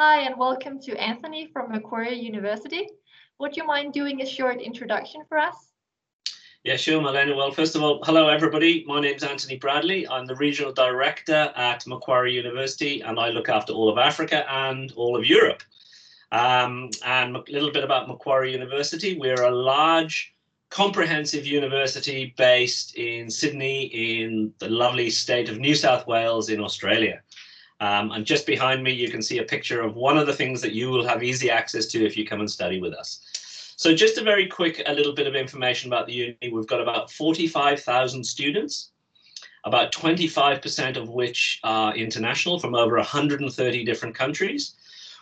Hi, and welcome to Anthony from Macquarie University. Would you mind doing a short introduction for us? Yeah, sure, Malena. Well, first of all, hello, everybody. My name is Anthony Bradley. I'm the Regional Director at Macquarie University, and I look after all of Africa and all of Europe. Um, and a little bit about Macquarie University. We're a large, comprehensive university based in Sydney, in the lovely state of New South Wales in Australia. Um, and just behind me, you can see a picture of one of the things that you will have easy access to if you come and study with us. So just a very quick, a little bit of information about the uni. We've got about 45,000 students, about 25% of which are international from over 130 different countries.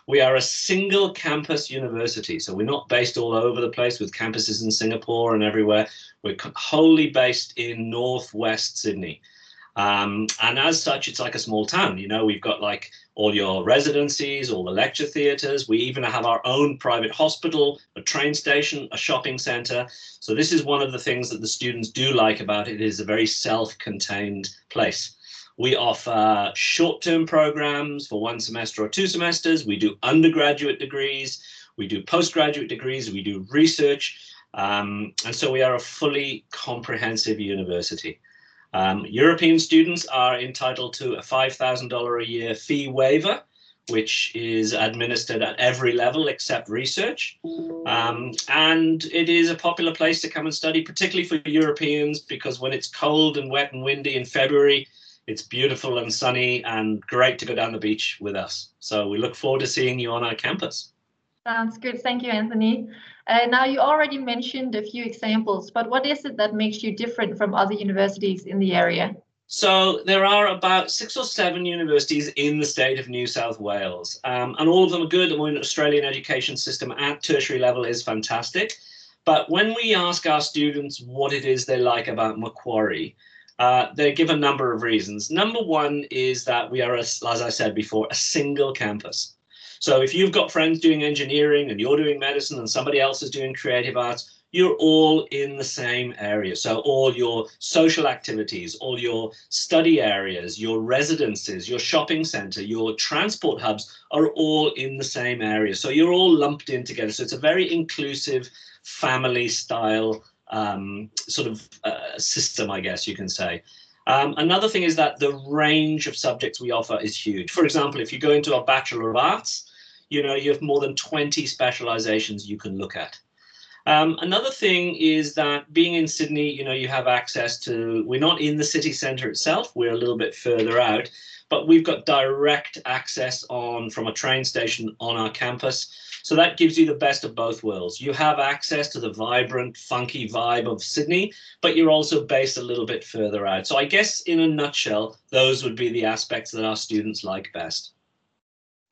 We are a single campus university, so we're not based all over the place with campuses in Singapore and everywhere. We're wholly based in northwest Sydney. Um, and as such, it's like a small town. You know, we've got like all your residencies, all the lecture theatres. We even have our own private hospital, a train station, a shopping centre. So this is one of the things that the students do like about it. It is a very self-contained place. We offer short-term programs for one semester or two semesters. We do undergraduate degrees. We do postgraduate degrees. We do research. Um, and so we are a fully comprehensive university. Um, European students are entitled to a $5,000 a year fee waiver, which is administered at every level except research. Um, and it is a popular place to come and study, particularly for Europeans, because when it's cold and wet and windy in February, it's beautiful and sunny and great to go down the beach with us. So we look forward to seeing you on our campus. Sounds good. Thank you, Anthony. Uh, now, you already mentioned a few examples, but what is it that makes you different from other universities in the area? So there are about six or seven universities in the state of New South Wales, um, and all of them are good. The Australian education system at tertiary level is fantastic. But when we ask our students what it is they like about Macquarie, uh, they give a number of reasons. Number one is that we are, as I said before, a single campus. So if you've got friends doing engineering and you're doing medicine and somebody else is doing creative arts, you're all in the same area. So all your social activities, all your study areas, your residences, your shopping center, your transport hubs are all in the same area. So you're all lumped in together. So it's a very inclusive family style um, sort of uh, system, I guess you can say. Um, another thing is that the range of subjects we offer is huge. For example, if you go into a Bachelor of Arts, you know, you have more than 20 specializations you can look at. Um, another thing is that being in Sydney, you know, you have access to, we're not in the city centre itself, we're a little bit further out, but we've got direct access on from a train station on our campus. So that gives you the best of both worlds. You have access to the vibrant, funky vibe of Sydney, but you're also based a little bit further out. So I guess in a nutshell, those would be the aspects that our students like best.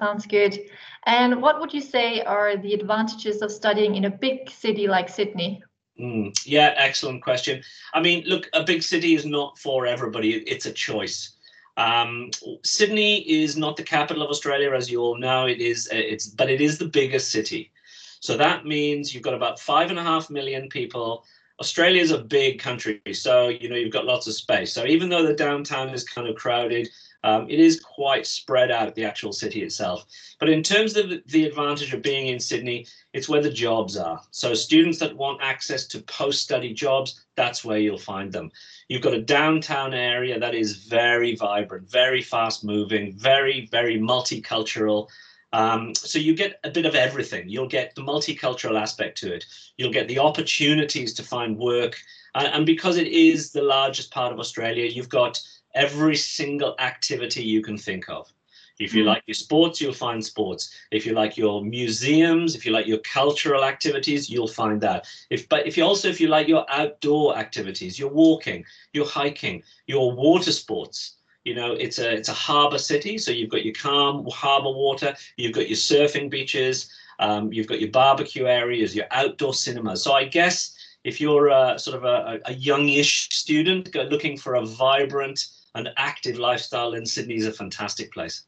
Sounds good. And what would you say are the advantages of studying in a big city like Sydney? Mm, yeah, excellent question. I mean, look, a big city is not for everybody. It's a choice. Um, Sydney is not the capital of Australia, as you all know. It is, it's, but it is the biggest city. So that means you've got about five and a half million people. Australia is a big country, so you know you've got lots of space. So even though the downtown is kind of crowded, um, it is quite spread out, at the actual city itself. But in terms of the advantage of being in Sydney, it's where the jobs are. So students that want access to post-study jobs, that's where you'll find them. You've got a downtown area that is very vibrant, very fast moving, very, very multicultural. Um, so you get a bit of everything. You'll get the multicultural aspect to it. You'll get the opportunities to find work. And, and because it is the largest part of Australia, you've got every single activity you can think of. If you mm. like your sports, you'll find sports. If you like your museums, if you like your cultural activities, you'll find that. If but if you also if you like your outdoor activities, you're walking, you're hiking, your water sports. You know, it's a it's a harbour city, so you've got your calm harbour water, you've got your surfing beaches, um, you've got your barbecue areas, your outdoor cinemas. So I guess if you're a, sort of a, a youngish student looking for a vibrant and active lifestyle in Sydney is a fantastic place.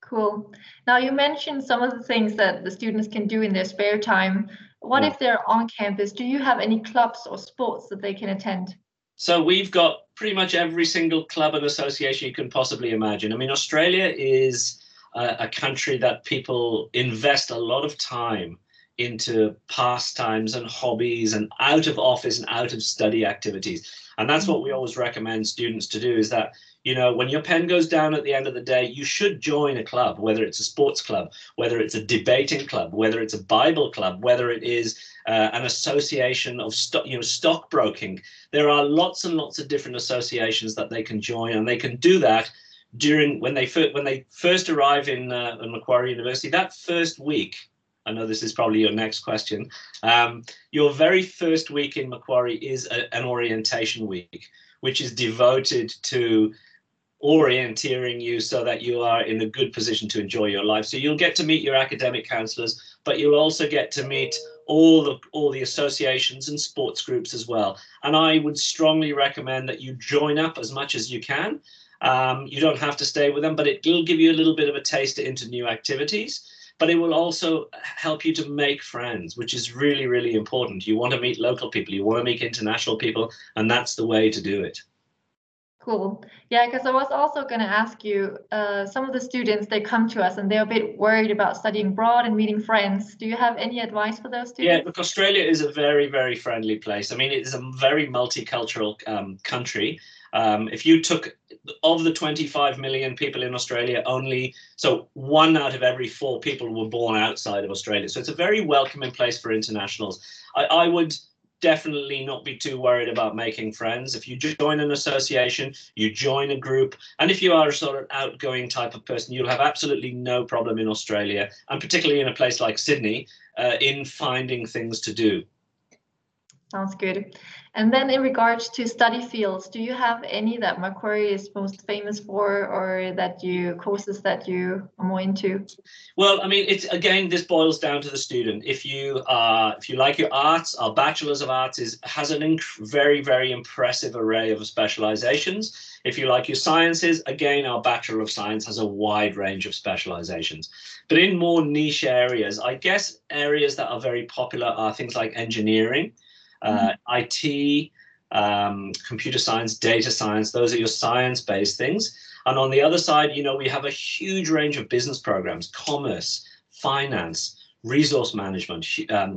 Cool. Now you mentioned some of the things that the students can do in their spare time. What yeah. if they're on campus? Do you have any clubs or sports that they can attend? So we've got pretty much every single club and association you can possibly imagine. I mean, Australia is a, a country that people invest a lot of time into pastimes and hobbies and out of office and out of study activities. And that's what we mm-hmm. always recommend students to do is that, you know, when your pen goes down at the end of the day, you should join a club, whether it's a sports club, whether it's a debating club, whether it's a Bible club, whether it is uh, an association of stock, you know, stockbroking. There are lots and lots of different associations that they can join, and they can do that during when they first when they first arrive in, uh, in Macquarie University. That first week, I know this is probably your next question. Um, your very first week in Macquarie is a, an orientation week, which is devoted to orienteering you so that you are in a good position to enjoy your life. So you'll get to meet your academic counselors, but you'll also get to meet all the all the associations and sports groups as well. And I would strongly recommend that you join up as much as you can. Um, you don't have to stay with them, but it will give you a little bit of a taste into new activities but it will also help you to make friends, which is really, really important. You want to meet local people, you want to meet international people, and that's the way to do it. Cool. Yeah, because I was also going to ask you, uh, some of the students, they come to us and they're a bit worried about studying abroad and meeting friends. Do you have any advice for those students? Yeah, look, Australia is a very, very friendly place. I mean, it is a very multicultural um, country. Um, if you took of the 25 million people in Australia, only so one out of every four people were born outside of Australia. So it's a very welcoming place for internationals. I, I would definitely not be too worried about making friends. If you join an association, you join a group, and if you are a sort of outgoing type of person, you'll have absolutely no problem in Australia, and particularly in a place like Sydney, uh, in finding things to do. Sounds good. And then in regards to study fields, do you have any that Macquarie is most famous for or that you courses that you are more into? Well, I mean, it's again, this boils down to the student. If you uh, if you like your arts, our Bachelor's of Arts is has an very, very impressive array of specializations. If you like your sciences, again, our Bachelor of Science has a wide range of specializations. But in more niche areas, I guess areas that are very popular are things like engineering, uh, IT, um, computer science, data science. Those are your science-based things. And on the other side, you know, we have a huge range of business programs, commerce, finance, resource management, um,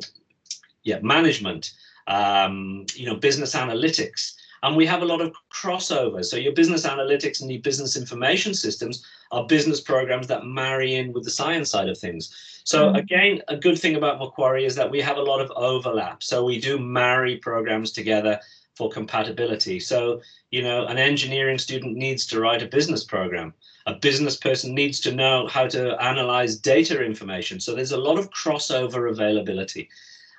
yeah, management, um, you know, business analytics. And we have a lot of crossover. So your business analytics and your business information systems are business programs that marry in with the science side of things. So mm-hmm. again, a good thing about Macquarie is that we have a lot of overlap. So we do marry programs together for compatibility. So, you know, an engineering student needs to write a business program. A business person needs to know how to analyze data information. So there's a lot of crossover availability.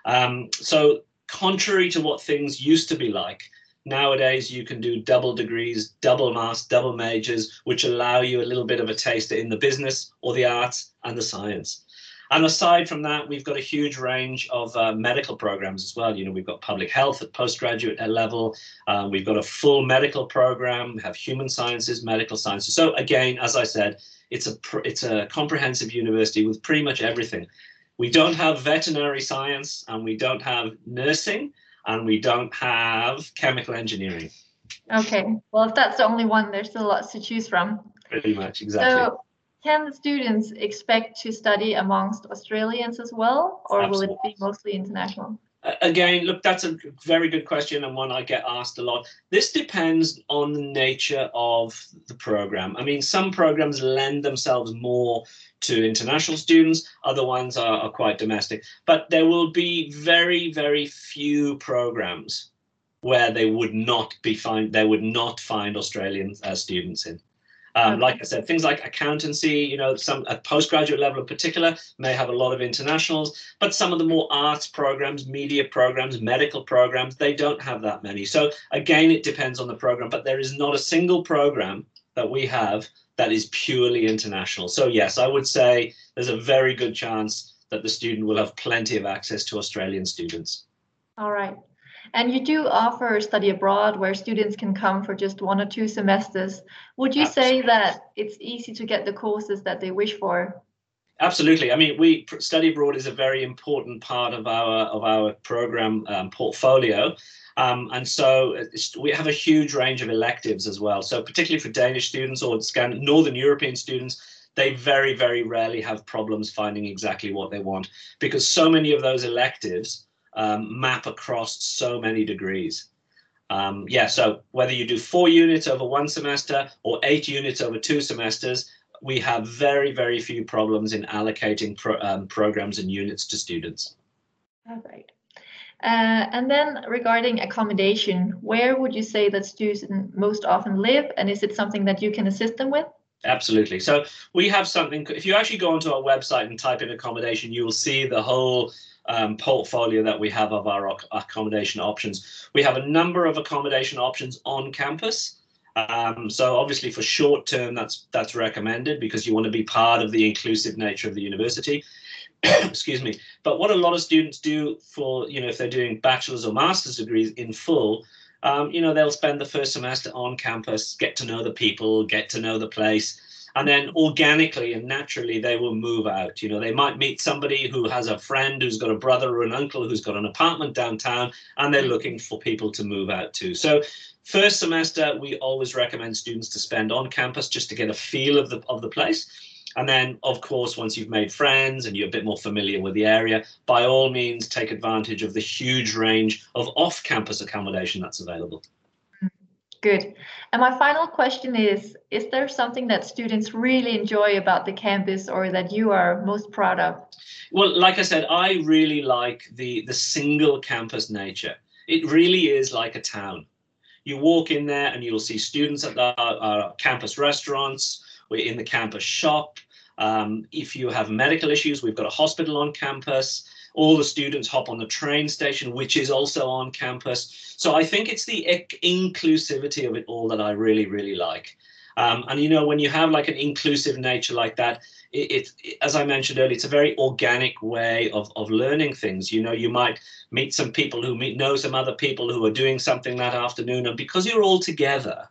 Um, so contrary to what things used to be like, Nowadays, you can do double degrees, double masters, double majors, which allow you a little bit of a taste in the business or the arts and the science. And aside from that, we've got a huge range of uh, medical programs as well. You know, we've got public health at postgraduate level. Uh, we've got a full medical program. We have human sciences, medical sciences. So again, as I said, it's a it's a comprehensive university with pretty much everything. We don't have veterinary science and we don't have nursing, and we don't have chemical engineering. Okay, well, if that's the only one, there's still lots to choose from. Pretty much, exactly. So, can the students expect to study amongst Australians as well, or Absolutely. will it be mostly international? Again, look, that's a very good question and one I get asked a lot. This depends on the nature of the program. I mean, some programs lend themselves more to international students, other ones are, are quite domestic. But there will be very, very few programs where they would not be find they would not find Australian uh, students in. Um, okay. Like I said, things like accountancy, you know, some at postgraduate level in particular may have a lot of internationals, but some of the more arts programs, media programs, medical programs, they don't have that many. So again, it depends on the program, but there is not a single program that we have that is purely international. So yes, I would say there's a very good chance that the student will have plenty of access to Australian students. All right. And you do offer study abroad where students can come for just one or two semesters. Would you Absolutely. say that it's easy to get the courses that they wish for? Absolutely. I mean, we study abroad is a very important part of our of our program um, portfolio. Um, and so we have a huge range of electives as well. So particularly for Danish students or Northern European students, they very, very rarely have problems finding exactly what they want because so many of those electives um, map across so many degrees. Um, yeah, so whether you do four units over one semester or eight units over two semesters, we have very, very few problems in allocating pro um, programs and units to students. All right. Uh, and then regarding accommodation, where would you say that students most often live? And is it something that you can assist them with? Absolutely. So we have something, if you actually go onto our website and type in accommodation, you will see the whole um, portfolio that we have of our accommodation options. We have a number of accommodation options on campus. Um, so obviously for short term, that's that's recommended because you want to be part of the inclusive nature of the university. excuse me. But what a lot of students do for, you know, if they're doing bachelor's or master's degrees in full, um, you know, they'll spend the first semester on campus, get to know the people, get to know the place, and then organically and naturally they will move out. You know, they might meet somebody who has a friend who's got a brother or an uncle who's got an apartment downtown, and they're mm. looking for people to move out to. So first semester, we always recommend students to spend on campus just to get a feel of the of the place. And then, of course, once you've made friends and you're a bit more familiar with the area, by all means, take advantage of the huge range of off-campus accommodation that's available. Good. And my final question is, is there something that students really enjoy about the campus or that you are most proud of? Well, like I said, I really like the, the single campus nature. It really is like a town. You walk in there and you'll see students at the uh, campus restaurants, we're in the campus shop. Um, if you have medical issues, we've got a hospital on campus. All the students hop on the train station, which is also on campus. So I think it's the inclusivity of it all that I really, really like. Um, and you know, when you have like an inclusive nature like that, it, it, as I mentioned earlier, it's a very organic way of, of learning things. You know, you might meet some people who meet, know some other people who are doing something that afternoon, and because you're all together,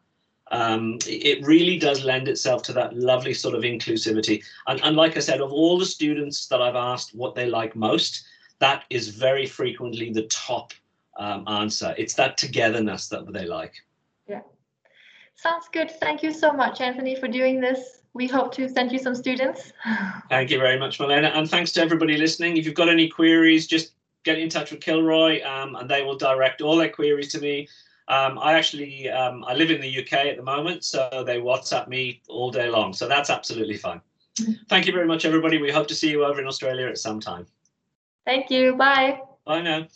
um, it really does lend itself to that lovely sort of inclusivity. And, and like I said, of all the students that I've asked what they like most, that is very frequently the top um, answer. It's that togetherness that they like. Yeah. Sounds good. Thank you so much, Anthony, for doing this. We hope to send you some students. Thank you very much, Milena. And thanks to everybody listening. If you've got any queries, just get in touch with Kilroy um, and they will direct all their queries to me. Um, I actually um, I live in the UK at the moment, so they WhatsApp me all day long. So that's absolutely fine. Thank you very much, everybody. We hope to see you over in Australia at some time. Thank you. Bye. Bye now.